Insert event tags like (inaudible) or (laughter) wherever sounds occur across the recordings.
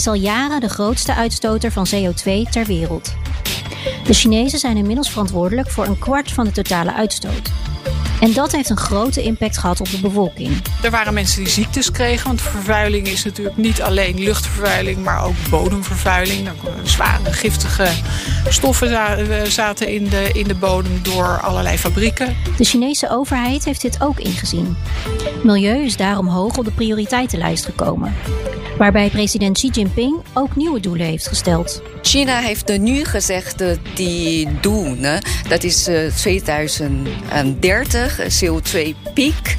Is al jaren de grootste uitstoter van CO2 ter wereld. De Chinezen zijn inmiddels verantwoordelijk voor een kwart van de totale uitstoot. En dat heeft een grote impact gehad op de bevolking. Er waren mensen die ziektes kregen, want vervuiling is natuurlijk niet alleen luchtvervuiling, maar ook bodemvervuiling. Zware giftige stoffen zaten in de, in de bodem door allerlei fabrieken. De Chinese overheid heeft dit ook ingezien. Milieu is daarom hoog op de prioriteitenlijst gekomen waarbij president Xi Jinping ook nieuwe doelen heeft gesteld. China heeft nu gezegd dat die doel, dat is 2030 eh, CO2-piek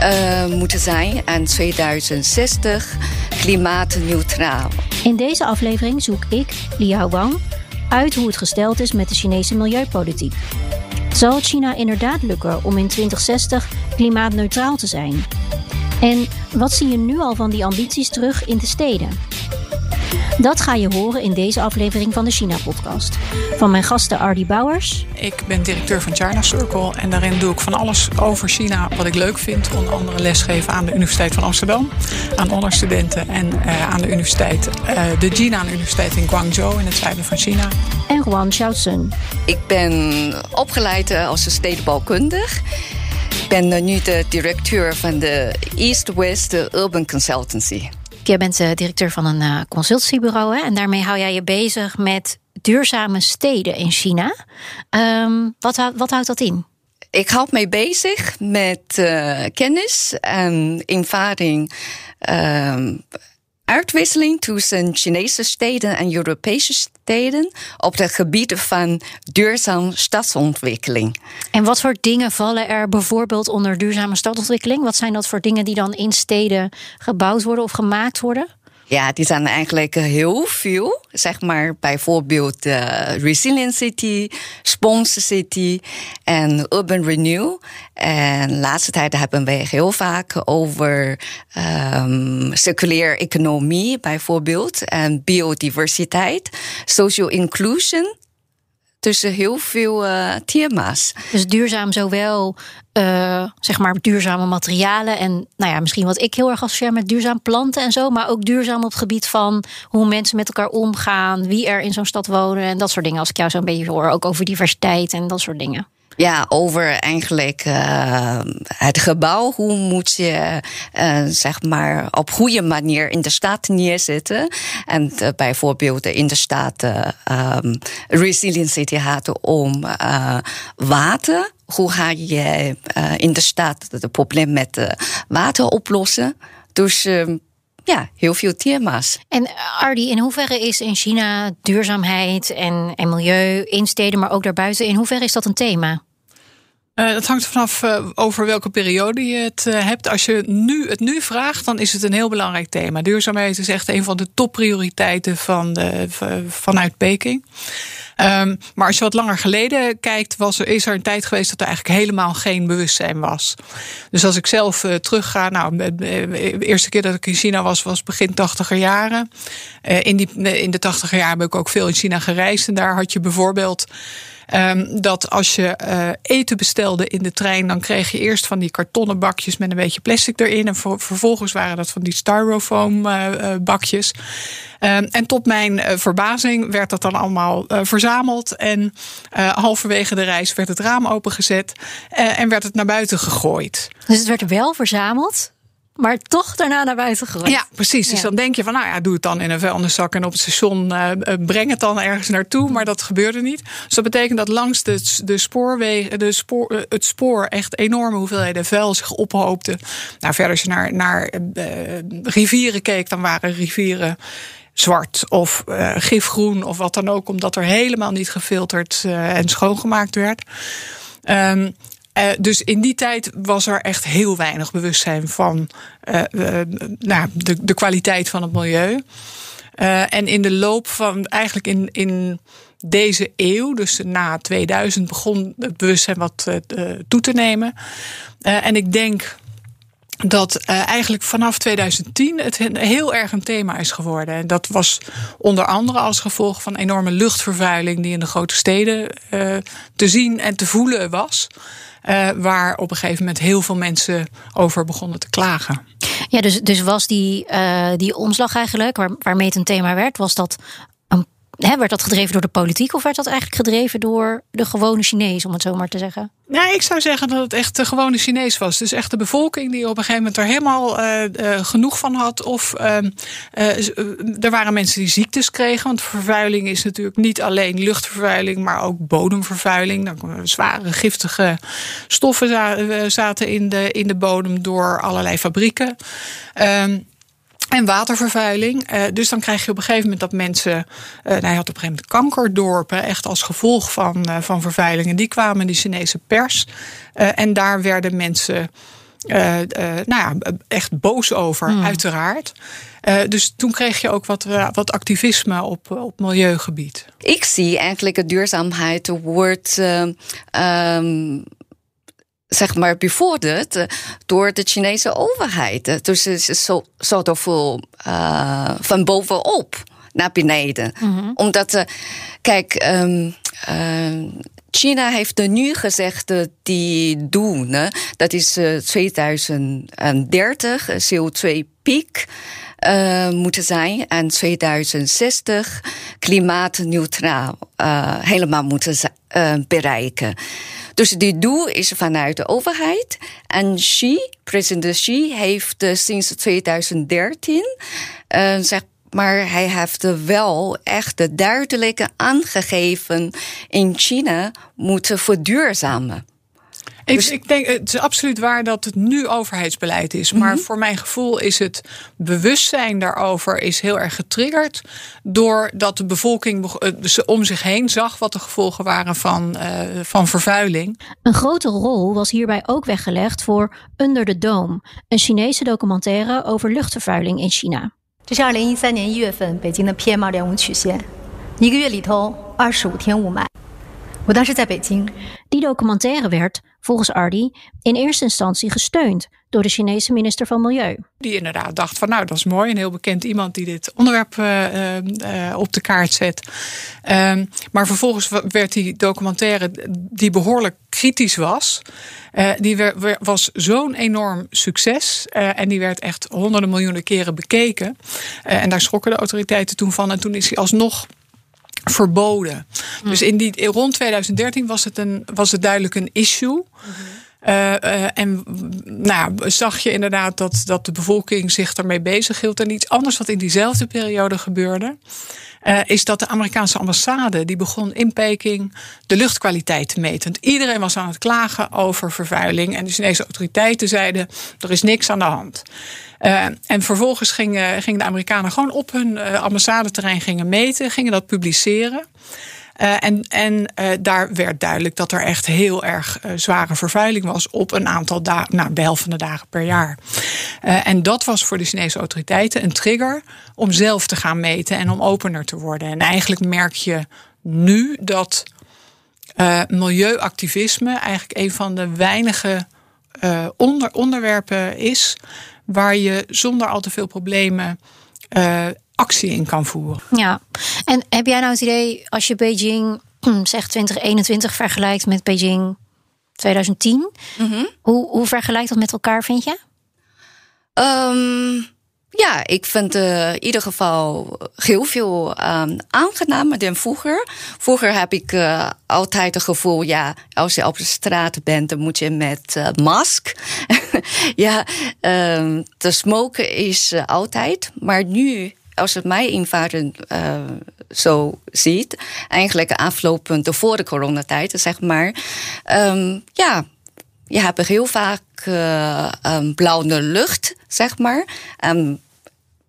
uh, eh, moeten zijn en 2060 klimaatneutraal. In deze aflevering zoek ik, Liao Wang, uit hoe het gesteld is met de Chinese milieupolitiek. Zal China inderdaad lukken om in 2060 klimaatneutraal te zijn? En wat zie je nu al van die ambities terug in de steden? Dat ga je horen in deze aflevering van de China-podcast. Van mijn gasten Ardy Bouwers. Ik ben directeur van China Circle en daarin doe ik van alles over China wat ik leuk vind. Onder andere lesgeven aan de Universiteit van Amsterdam, aan onderstudenten en uh, aan de universiteit, uh, de Jinan Universiteit in Guangzhou in het zuiden van China. En Juan Xiaosun. Ik ben opgeleid eh, als stedenbouwkundig. Ik ben nu de directeur van de East-West Urban Consultancy. Je bent uh, directeur van een uh, consultancybureau hè? en daarmee hou jij je bezig met duurzame steden in China. Um, wat, wat houdt dat in? Ik houd mij bezig met uh, kennis en ervaring. Um, uitwisseling tussen Chinese steden en Europese op het gebied van duurzame stadsontwikkeling. En wat voor dingen vallen er bijvoorbeeld onder duurzame stadsontwikkeling? Wat zijn dat voor dingen die dan in steden gebouwd worden of gemaakt worden? Ja, die zijn eigenlijk heel veel. Zeg maar bijvoorbeeld uh, Resilient City, Sponsor City en Urban Renew. En de laatste tijd hebben we heel vaak over um, circulaire economie bijvoorbeeld. En biodiversiteit, social inclusion tussen heel veel uh, thema's. Dus duurzaam zowel uh, zeg maar duurzame materialen en nou ja, misschien wat ik heel erg associeer met duurzaam planten en zo, maar ook duurzaam op het gebied van hoe mensen met elkaar omgaan, wie er in zo'n stad wonen en dat soort dingen. Als ik jou zo een beetje hoor, ook over diversiteit en dat soort dingen. Ja, over eigenlijk uh, het gebouw. Hoe moet je uh, zeg maar op goede manier in de stad neerzetten. En uh, bijvoorbeeld in de stad um, resiliency gaat om water. Hoe ga je in de stad het probleem met water oplossen? Dus ehm, ja, heel veel thema's. En Ardi, in hoeverre is in China duurzaamheid en, en milieu in steden, maar ook daarbuiten, in hoeverre is dat een thema? Dat hangt er vanaf uh, over welke periode je het uh, hebt. Als je nu, het nu vraagt, dan is het een heel belangrijk thema. Duurzaamheid is echt een van de topprioriteiten van vanuit Peking. Um, maar als je wat langer geleden kijkt, was er, is er een tijd geweest dat er eigenlijk helemaal geen bewustzijn was. Dus als ik zelf uh, terugga, nou, de eerste keer dat ik in China was, was begin tachtiger jaren. In, die, in de tachtiger jaren heb ik ook veel in China gereisd. En daar had je bijvoorbeeld Um, dat als je uh, eten bestelde in de trein, dan kreeg je eerst van die kartonnen bakjes met een beetje plastic erin. En vervolgens waren dat van die styrofoam uh, bakjes. Um, en tot mijn verbazing werd dat dan allemaal verzameld. En halverwege de reis werd het raam opengezet en werd het naar buiten gegooid. Dus het werd wel verzameld? Maar toch daarna naar buiten gegooid. Ja, precies. Dus dan denk je van, nou ja, doe het dan in een vuilniszak en op het station uh, breng het dan ergens naartoe. Maar dat gebeurde niet. Dus dat betekent dat langs de, de spoorwegen, de spoor, eh, het spoor echt enorme hoeveelheden vuil zich ophoopte. Nou, verder als je naar, naar uh, rivieren keek, dan waren rivieren zwart of uh, gifgroen of wat dan ook, omdat er helemaal niet gefilterd en schoongemaakt werd. Um, dus in die tijd was er echt heel weinig bewustzijn van nou, de, de kwaliteit van het milieu. en in de loop van eigenlijk in, in deze eeuw, dus na 2000, begon het bewustzijn wat toe te nemen. en ik denk dat eigenlijk vanaf 2010 het heel erg een thema is geworden. En dat was onder andere als gevolg van enorme luchtvervuiling die in de grote steden te zien en te voelen was. Uh, waar op een gegeven moment heel veel mensen over begonnen te klagen. Ja, dus, dus was die, die omslag eigenlijk, waar, waarmee het een thema werd, was dat He, werd dat gedreven door de politiek of werd dat eigenlijk gedreven door de gewone Chinees, om het zo maar te zeggen? Nou, ik zou zeggen dat het echt de gewone Chinees was. Dus echt de bevolking die op een gegeven moment er helemaal uh, uh, genoeg van had. Of uh, er waren mensen die ziektes kregen. Want vervuiling is natuurlijk niet alleen luchtvervuiling, maar ook bodemvervuiling. Dan zware giftige stoffen zaten in de, in de bodem door allerlei fabrieken. En watervervuiling. Uh, dus dan krijg je op een gegeven moment dat mensen. Uh, nou, je had op een gegeven moment kankerdorpen, echt als gevolg van, uh, van vervuiling. En die kwamen in de Chinese pers. en daar werden mensen. nou ja, echt boos over, hmm. uiteraard. dus toen kreeg je ook wat, wat activisme op, op milieugebied. Ik zie eigenlijk duurzaamheid wordt um, zeg maar bevorderd door de Chinese overheid. Dus het is zo, soort van uh, van bovenop naar beneden. Mm-hmm. Omdat, uh, kijk, um, uh, China heeft nu gezegd dat die doen, dat is 2030 CO2-piek. Uh, moeten zijn en 2060 klimaatneutraal uh, helemaal moeten uh, bereiken. Dus die doel is vanuit de overheid. En Xi, president Xi, heeft sinds 2013 uh, zeg maar hij heeft wel echt duidelijk aangegeven in China moeten verduurzamen. Ik, dus- ik, denk, het is absoluut waar dat het nu overheidsbeleid is. Maar mhm. voor mijn gevoel is het bewustzijn daarover is heel erg getriggerd. Doordat de bevolking eh, om zich heen zag wat de gevolgen waren van, uh, van vervuiling. Een grote rol was hierbij ook weggelegd voor Under the Dome, een Chinese documentaire over luchtvervuiling in China. 这是二零一三年一月份北京的 PM 二点五曲线，一个月里头二十五天雾霾。 我当时在北京。Die documentaire werd volgens Ardi in eerste instantie gesteund door de Chinese minister van Milieu. Die inderdaad dacht van nou dat is mooi, een heel bekend iemand die dit onderwerp uh, uh, op de kaart zet. Uh, maar vervolgens werd die documentaire die behoorlijk kritisch was, uh, die was zo'n enorm succes en die werd echt honderden miljoenen keren bekeken. en daar schrokken de autoriteiten toen van en toen is hij alsnog verboden. Hmm. Dus in die, rond 2013 was het, een, was het duidelijk een issue. Uh, uh, en nou, zag je inderdaad dat, dat de bevolking zich daarmee bezig hield. En iets anders wat in diezelfde periode gebeurde. Uh, is dat de Amerikaanse ambassade die begon in Peking de luchtkwaliteit te meten. Iedereen was aan het klagen over vervuiling. En de Chinese autoriteiten zeiden: er is niks aan de hand. Uh, en vervolgens gingen, gingen de Amerikanen gewoon op hun uh, ambassadeterrein gingen meten, gingen dat publiceren. Uh, en en daar werd duidelijk dat er echt heel erg zware vervuiling was op een aantal dagen, nou, de helft van de dagen per jaar. en dat was voor de Chinese autoriteiten een trigger om zelf te gaan meten en om opener te worden. En eigenlijk merk je nu dat milieuactivisme eigenlijk een van de weinige onder, onderwerpen is waar je zonder al te veel problemen uh, actie in kan voeren. Ja, en heb jij nou het idee als je Beijing (clears throat) zeg 2021 vergelijkt met Beijing 2010, mm -hmm. hoe, hoe vergelijkt dat met elkaar, vind je? Um, ja, ik vind uh, in ieder geval heel veel um, aangenamer dan vroeger. Vroeger heb ik uh, altijd het gevoel, ja, als je op de straat bent, dan moet je met uh, mask. (laughs) ja, um, de smoken is altijd. Maar nu, als het mij invaren zo ziet, eigenlijk aflopend voor de coronatijd, zeg maar. Um, ja, je hebt heel vaak uh, um, blauwe lucht, zeg maar. Um,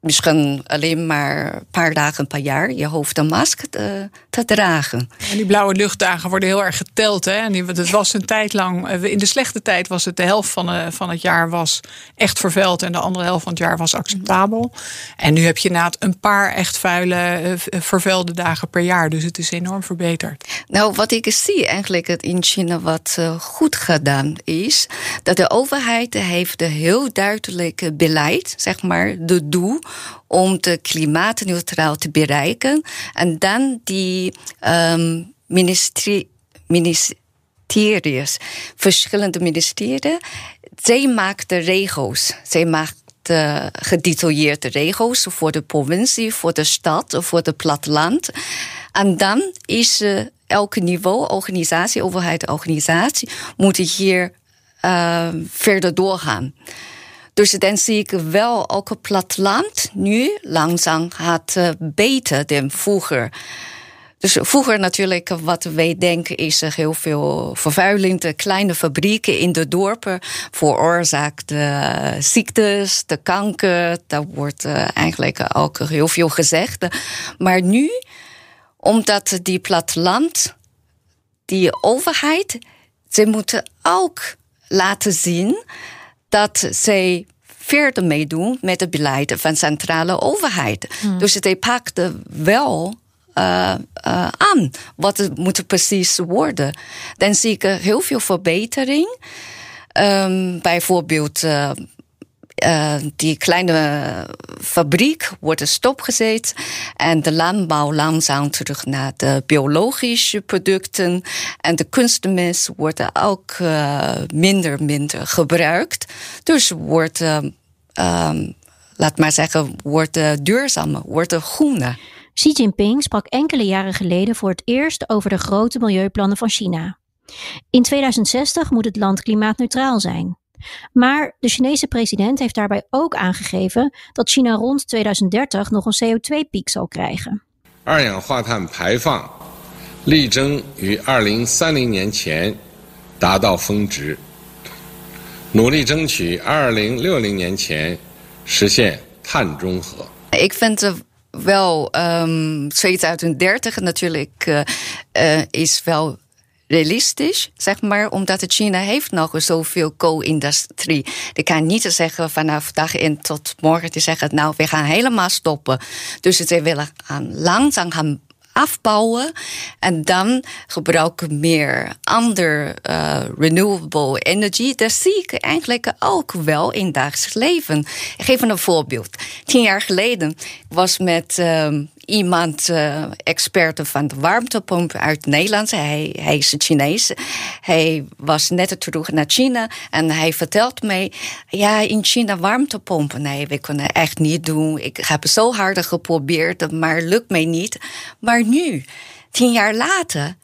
misschien alleen maar een paar dagen per jaar je hoofd een masker te, te, dragen. En die blauwe luchtdagen worden heel erg geteld. Hè? En het was een tijd lang, eh, in de slechte tijd was het de helft van, de, van het jaar was echt vervuild en de andere helft van het jaar was acceptabel. En nu heb je na een paar echt vuile, eh, vervuilde dagen per jaar. Dus het is enorm verbeterd. Nou, wat ik zie eigenlijk in China wat eh, goed gedaan is, dat de overheid heeft een heel duidelijk beleid, zeg maar, de doel om de klimaatneutraal te bereiken. En dan die um, ministerie, ministeries, verschillende ministeries, zij maken de regels. Zij maken de gedetailleerde regels voor de provincie, voor de stad, voor het platteland. En dan is uh, elke niveau, organisatie, overheid, organisatie, moet hier uh, verder doorgaan. Dus dan zie ik wel ook het platteland nu langzaam gaat uh, beter dan vroeger. Dus vroeger natuurlijk, wat wij denken, is er heel veel vervuiling. De kleine fabrieken in de dorpen veroorzaakten ziektes, de kanker. Daar wordt uh, eigenlijk ook heel veel gezegd. Maar nu, omdat die platteland, die overheid, ze moeten ook laten zien dat zij verder meedoen met het beleid van de centrale overheid. Hmm. Dus zij pakten wel uh, uh, aan wat het moet precies worden. Dan zie ik heel veel verbetering. Um, bijvoorbeeld. Uh, uh, die kleine fabriek wordt stopgezet en de landbouw langzaam terug naar de biologische producten. En de kunstmest wordt ook uh, minder minder gebruikt. Dus wordt, uh, um, laat maar zeggen, wordt duurzamer, wordt groener. Xi Jinping sprak enkele jaren geleden voor het eerst over de grote milieuplannen van China. In 2060 moet het land klimaatneutraal zijn. Maar de Chinese president heeft daarbij ook aangegeven dat China rond 2030 nog een CO2-piek zal krijgen. 二氧化碳排放力争于2030年前达到峰值，努力争取2060年前实现碳中和。Ik vind het wel um, 2030 natuurlijk uh, uh, is wel realistisch, zeg maar, omdat China heeft nog zoveel co-industrie. Die kan niet zeggen vanaf dag in tot morgen te zeggen, nou, we gaan helemaal stoppen. Dus ze willen gaan langzaam gaan afbouwen en dan gebruiken meer ander uh, renewable energy. Dat zie ik eigenlijk ook wel in dagelijks leven. Ik geef een voorbeeld. Tien jaar geleden was met um, iemand, uh, expert van de warmtepomp uit Nederland. Hij, hij is Chinees. Hij was net terug naar China en hij vertelt mij: ja, in China warmtepompen. Nee, we kunnen echt niet doen. Ik heb zo hard geprobeerd, maar lukt mij niet. Maar nu, tien jaar later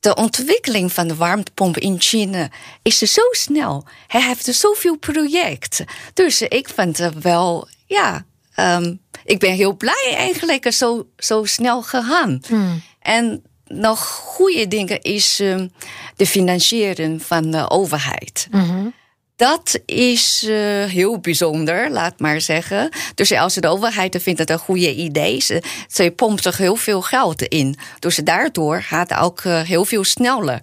de ontwikkeling van de warmtepomp in China is zo snel. Hij heeft zoveel projecten. Dus ik vind het wel, ja, um, ik ben heel blij eigenlijk zo, zo snel gegaan. Hmm. En nog goede dingen is um, de financiering van de overheid. Mm Dat is uh, heel bijzonder, laat maar zeggen. Dus als de overheid vindt het een goede idee, ze, ze pompt er heel veel geld in. Dus daardoor gaat het ook uh, heel veel sneller.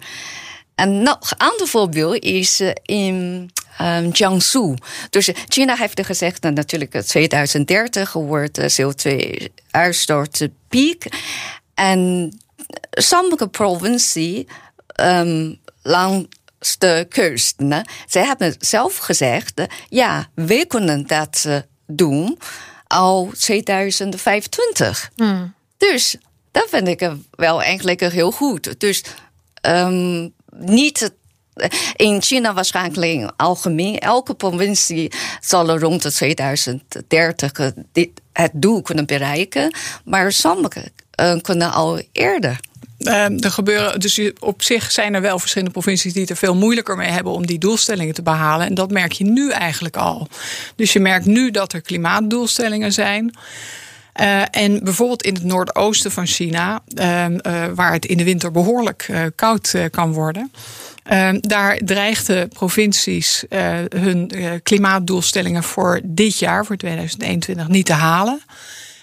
En nog een ander voorbeeld is uh, in um, Jiangsu. Dus China heeft gezegd dat natuurlijk 2030 wordt de CO2-uitstoot piek. En sommige provincies um, langs de kusten, ze hebben zelf gezegd, ja, we kunnen dat doen al 2025. Hmm. Dus dat vind ik wel eigenlijk heel goed. Dus um, niet in China waarschijnlijk algemeen, elke provincie zal rond de 2030 het doel kunnen bereiken. Maar sommige uh, kunnen al eerder. Uh, er gebeuren, dus op zich zijn er wel verschillende provincies die het er veel moeilijker mee hebben om die doelstellingen te behalen. En dat merk je nu eigenlijk al. Dus je merkt nu dat er klimaatdoelstellingen zijn. Uh, en bijvoorbeeld in het noordoosten van China, waar het in de winter behoorlijk koud kan worden Ehm, daar dreigden provincies uh, hun uh, klimaatdoelstellingen voor dit jaar, voor 2021, niet te halen.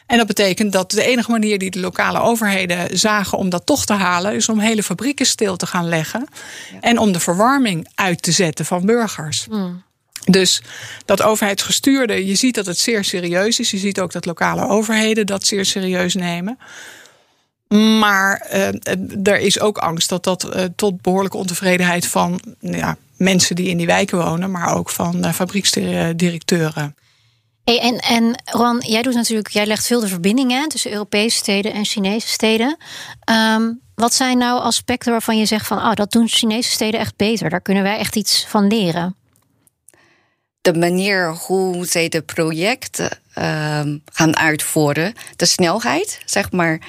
En dat betekent dat de enige manier die de lokale overheden zagen om dat toch te halen, is om hele fabrieken stil te gaan leggen. En om de verwarming uit te zetten van burgers. Mm. Dus dat overheidsgestuurde, je ziet dat het zeer serieus is. Je ziet ook dat lokale overheden dat zeer serieus nemen. Maar uh, er is ook angst dat dat uh, tot behoorlijke ontevredenheid van ja, mensen die in die wijken wonen, maar ook van uh, fabrieksdirecteuren. Hey, en, en Ron, jij doet natuurlijk, jij legt veel de verbindingen tussen Europese steden en Chinese steden. Um, wat zijn nou aspecten waarvan je zegt van, oh, dat doen Chinese steden echt beter? Daar kunnen wij echt iets van leren de manier hoe zij de projecten uh, gaan uitvoeren, de snelheid, zeg maar.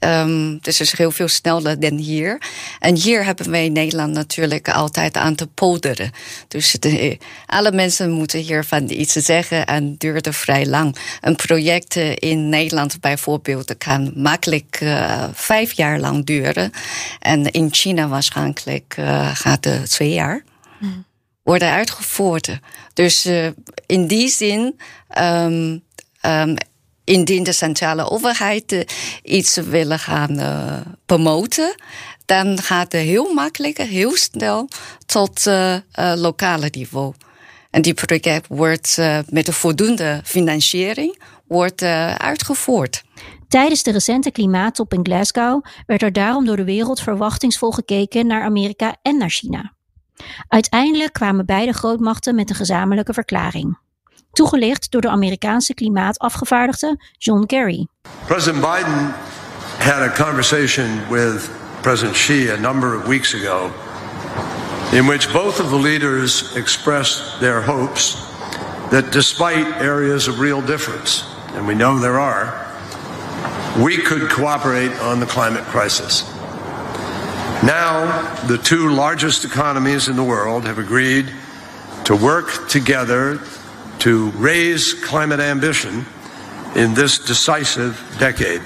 Um, dus is heel veel sneller dan hier. En hier hebben wij in Nederland natuurlijk altijd aan te polderen. Dus de, alle mensen moeten hiervan iets zeggen en duurde vrij lang. Een project in Nederland bijvoorbeeld kan makkelijk uh, vijf jaar lang duren. En in China waarschijnlijk uh, gaat het twee jaar. Mm worden uitgevoerd. Dus uh, in die zin, um, um, indien de centrale overheid uh, iets willen gaan uh, promoten, dan gaat het heel makkelijk, heel snel tot lokale niveau. En die project wordt met een voldoende financiering wordt, uitgevoerd. Tijdens de recente klimaattop in Glasgow werd er daarom door de wereld verwachtingsvol gekeken naar Amerika en naar China. Uiteindelijk kwamen beide grootmachten met een gezamenlijke verklaring. Toegelicht door de Amerikaanse klimaatafgevaardigde John Kerry. President Biden had a conversation with President Xi a number of weeks ago in which both of the leaders expressed their hopes that despite areas of real difference, and we know there are, we could cooperate on the climate crisis. Now, the two largest economies in the world have agreed to work together to raise climate ambition in this decisive decade.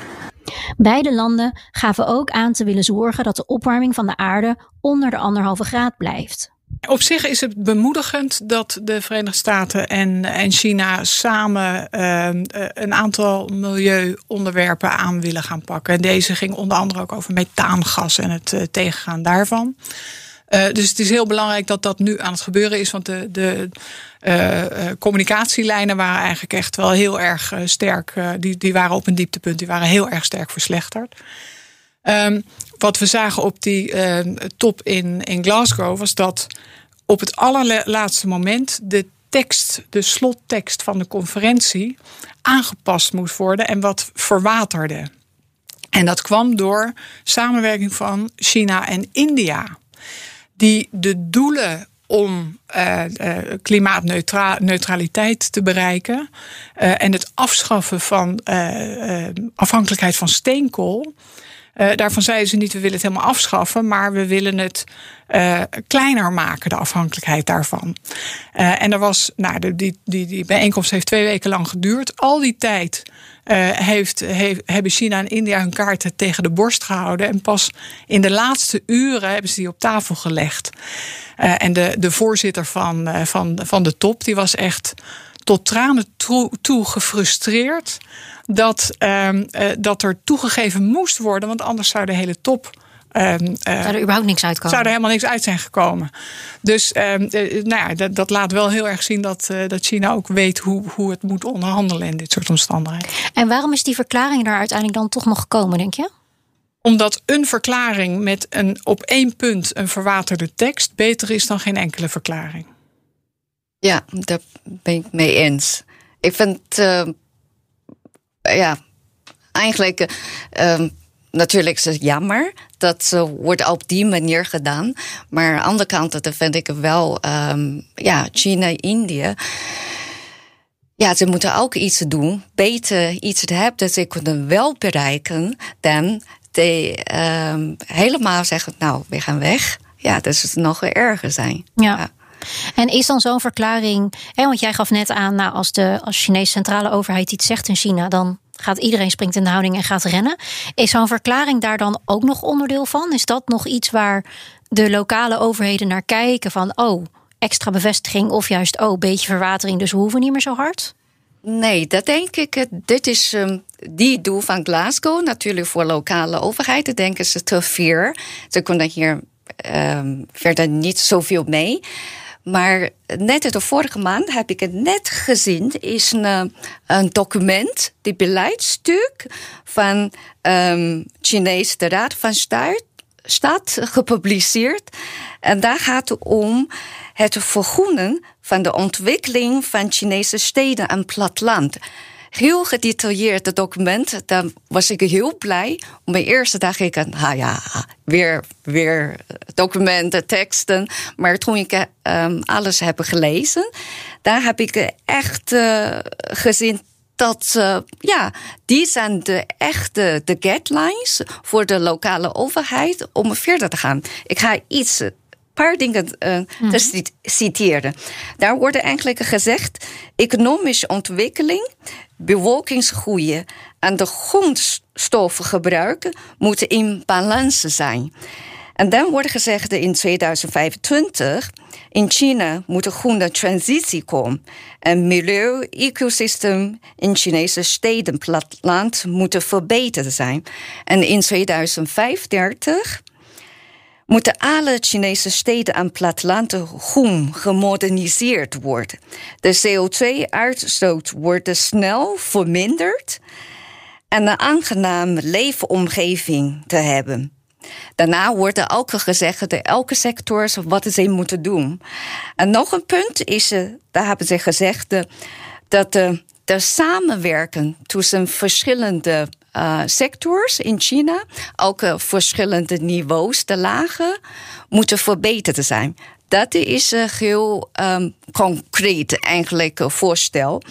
Beide landen gaven ook aan te willen zorgen dat de opwarming van de aarde onder de anderhalve graad blijft. Op zich is het bemoedigend dat de Verenigde Staten en, en China samen uh, een aantal milieuonderwerpen aan willen gaan pakken. En deze ging onder andere ook over methaangas en het uh, tegengaan daarvan. Uh, dus het is heel belangrijk dat dat nu aan het gebeuren is. Want de, de communicatielijnen waren eigenlijk echt wel heel erg sterk. die, die waren op een dieptepunt, die waren heel erg sterk verslechterd. Um, wat we zagen op die uh, top in, in Glasgow was dat op het allerlaatste moment de tekst, de slottekst van de conferentie, aangepast moest worden en wat verwaterde. En dat kwam door samenwerking van China en India. Die de doelen om uh, uh, klimaatneutraliteit te bereiken uh, en het afschaffen van afhankelijkheid van steenkool uh, daarvan zeiden ze niet, we willen het helemaal afschaffen, maar we willen het uh, kleiner maken, de afhankelijkheid daarvan. Uh, en er was, nou, de, die, die, die bijeenkomst heeft twee weken lang geduurd. Al die tijd heeft, heeft, hebben China en India hun kaarten tegen de borst gehouden. En pas in de laatste uren hebben ze die op tafel gelegd. en de, de voorzitter van, van, van de top, die was echt tot tranen toe, gefrustreerd dat, um, uh, dat er toegegeven moest worden, want anders zou de hele top. Um, uh, zou er überhaupt niks uitkomen? Zou er helemaal niks uit zijn gekomen. Dus um, uh, nou ja, dat, dat, laat wel heel erg zien dat, dat China ook weet hoe, hoe het moet onderhandelen in dit soort omstandigheden. En waarom is die verklaring daar uiteindelijk dan toch nog gekomen, denk je? Omdat een verklaring met een op één punt een verwaterde tekst beter is dan geen enkele verklaring. Ja, daar ben ik mee eens. Ik vind ja, eigenlijk. Uh, natuurlijk is het jammer dat uh, wordt op die manier gedaan. Maar aan de andere kant dat vind ik wel, um, ja, China, India. Ja, ze moeten ook iets doen, beter iets hebben dat ze kunnen wel bereiken dan de um, helemaal zeggen, nou, we gaan weg. Ja, dat is nog erger zijn. ja. En is dan zo'n verklaring, hè, want jij gaf net aan, nou, als de als Chinese centrale overheid iets zegt in China, dan gaat iedereen springt in de houding en gaat rennen. Is zo'n verklaring daar dan ook nog onderdeel van? Is dat nog iets waar de lokale overheden naar kijken van oh, extra bevestiging of juist oh, beetje verwatering, dus we hoeven niet meer zo hard? Nee, dat denk ik. Dit is um, die doel van Glasgow. Natuurlijk voor lokale overheid denken ze te ver. Ze kunnen hier um, verder niet zoveel mee. Maar net de vorige maand heb ik het net gezien, is een, een document, die beleidstuk van um, Chinese Raad van Staat, Staat gepubliceerd. En daar gaat het om het vergroenen van de ontwikkeling van Chinese steden en platteland heel gedetailleerd document. Daar was ik heel blij. Op mijn eerste dag ik, nou ja, weer, weer documenten, teksten. Maar toen ik um, alles heb gelezen, daar heb ik echt uh, gezien dat uh, ja, die zijn de echte de guidelines voor de lokale overheid om verder te gaan. Ik ga iets paar dingen uh, te citeren. Daar wordt eigenlijk gezegd: economische ontwikkeling bevolkingsgroei en de grondstoffengebruik moeten in balans zijn. En dan wordt gezegd in 2025, in China moet een groene transitie komen. En milieu, ecosysteem in Chinese steden, platteland moeten verbeterd zijn. En in 2035 moeten alle Chinese steden en plattelanden groen gemoderniseerd worden. De CO2-uitstoot wordt snel verminderd en een aangename leefomgeving te hebben. Daarna wordt er ook gezegd dat elke sector wat ze moeten doen. En nog een punt is, daar hebben ze gezegd, dat de, de samenwerken tussen verschillende uh, sectors in China, ook uh, verschillende niveaus, de lagen, moeten verbeterd zijn. Dat is een heel um, concreet eigenlijk voorstel.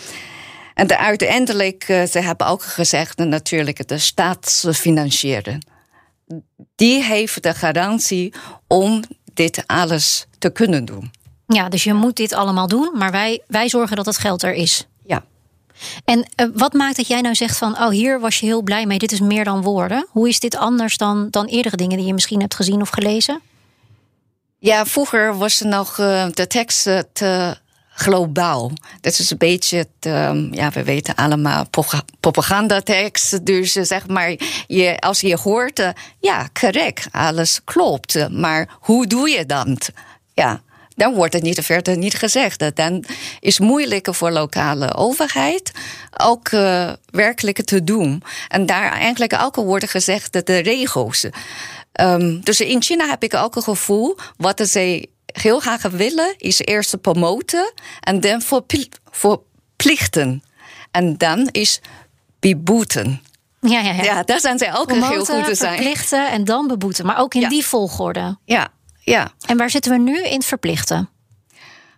En de uiteindelijk, ze hebben ook gezegd, natuurlijk de staatsfinancieren. Die heeft de garantie om dit alles te kunnen doen. Ja, dus je moet dit allemaal doen, maar wij, wij zorgen dat het geld er is. En uh, wat maakt dat jij nou zegt van, oh hier was je heel blij mee, dit is meer dan woorden. Hoe is dit anders dan, dan eerdere dingen die je misschien hebt gezien of gelezen? Ja, vroeger was er nog uh, de tekst te globaal. Dat is een beetje, te, um, ja, we weten allemaal propagandatekst. Dus zeg maar, je, als je hoort, ja, correct, alles klopt. Maar hoe doe je dat? Ja dan wordt het niet verder niet gezegd. Dan is het moeilijker voor lokale overheid ook uh, werkelijk te doen. En daar eigenlijk ook worden gezegd dat de regels. Um, dus in China heb ik ook een gevoel wat ze heel graag willen, is eerst promoten en dan verplichten. En dan is beboeten. Ja, ja, ja. ja, daar zijn zij ook Promoten, heel goed te zijn. Verplichten en dan beboeten, maar ook in ja. die volgorde. Ja, ja. En waar zitten we nu in het verplichten?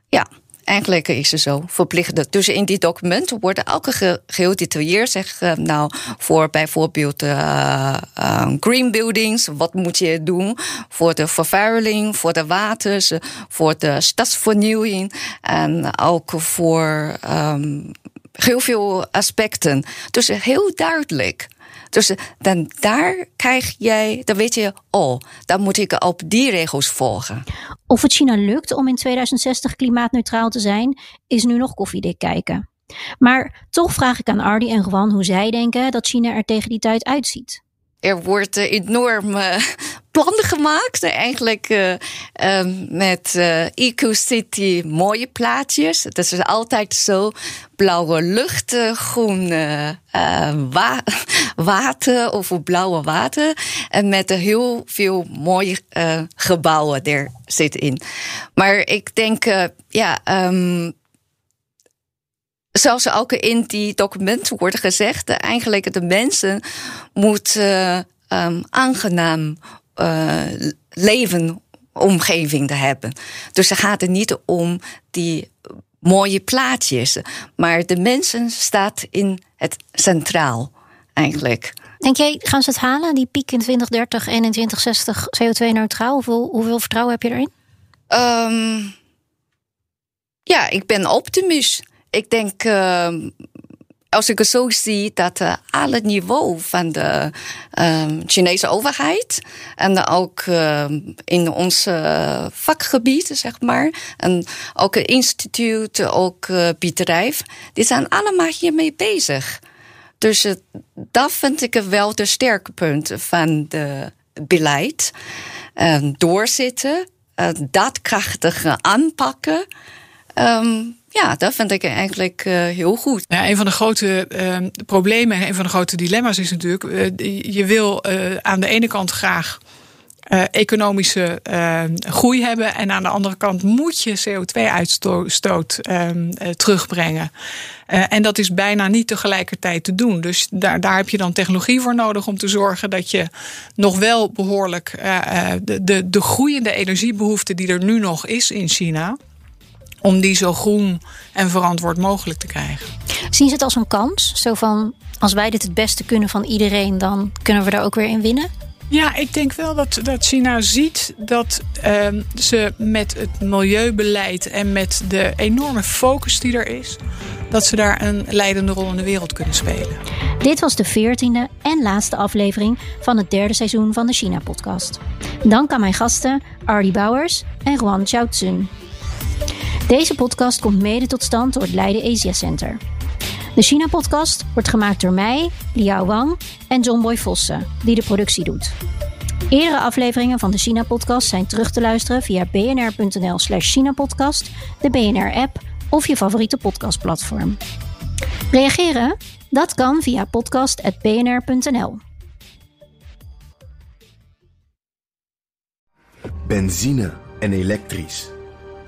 Ja, Eigenlijk is het zo verplicht. Dus in die documenten worden elke ge heel detailleerd zeg, nou, voor bijvoorbeeld uh, uh, green buildings, wat moet je doen voor de vervuiling, voor de waters, voor de stadsvernieuwing en ook voor um, heel veel aspecten. Dus heel duidelijk. Dus dan daar krijg jij, dan weet je, oh, dan moet ik op die regels volgen. Of het China lukt om in 2060 klimaatneutraal te zijn, is nu nog koffiedik kijken. Maar toch vraag ik aan Ardi en Gwan hoe zij denken dat China er tegen die tijd uitziet. Er wordt enorm (laughs) plannen gemaakt. Eigenlijk uh, uh, met EcoCity mooie plaatjes. Dat is altijd zo. Blauwe lucht, groen wa (laughs) water of blauwe water. En met heel veel mooie gebouwen er zit in. Maar ik denk, ja... Um, Zoals ook in die documenten wordt gezegd, eigenlijk de mensen moeten um, aangenaam uh, levenomgeving te hebben. Dus het gaat er niet om die mooie plaatjes, maar de mensen staat in het centraal eigenlijk. Denk jij, gaan ze het halen, die piek in 2030 en in 2060 CO2-neutraal? Hoeveel, hoeveel vertrouwen heb je erin? Um, ja, ik ben optimist. Ik denk, uh, als ik het zo zie dat uh, alle niveau van de um, Chinese overheid en ook uh, in ons vakgebied, zeg maar, en ook instituut, ook uh, bedrijf, die zijn allemaal hiermee bezig. Dus dat vind ik wel de sterke punt van de beleid. doorzitten, daadkrachtig aanpakken. Ja, dat vind ik eigenlijk uh, heel goed. Ja, een van de grote uh, problemen, een van de grote dilemma's is natuurlijk: uh, je wil aan de ene kant graag economische groei hebben, en aan de andere kant moet je CO2-uitstoot ehm, terug-brengen. en dat is bijna niet tegelijkertijd te doen. Dus daar, daar heb je dan technologie voor nodig om te zorgen dat je nog wel behoorlijk de, de, de groeiende energiebehoefte die er nu nog is in China om die zo groen en verantwoord mogelijk te krijgen. Zien ze het als een kans? Zo van, als wij dit het beste kunnen van iedereen, dan kunnen we daar ook weer in winnen? Ja, ik denk wel dat, dat China ziet dat uh, ze met het milieubeleid en met de enorme focus die er is, dat ze daar een leidende rol in de wereld kunnen spelen. Dit was de veertiende en laatste aflevering van het derde seizoen van de China-podcast. Dank aan mijn gasten Ardy Bouwers en Juan Chaotzun. Deze podcast komt mede tot stand door het Leiden Asia Center. De China-podcast wordt gemaakt door mij, Liao Wang en John Boy Vossen, die de productie doet. Eerdere afleveringen van de China-podcast zijn terug te luisteren via bnr.nl slash China-podcast, de BNR-app of je favoriete podcastplatform. Reageren? Dat kan via podcast.bnr.nl. Benzine en elektrisch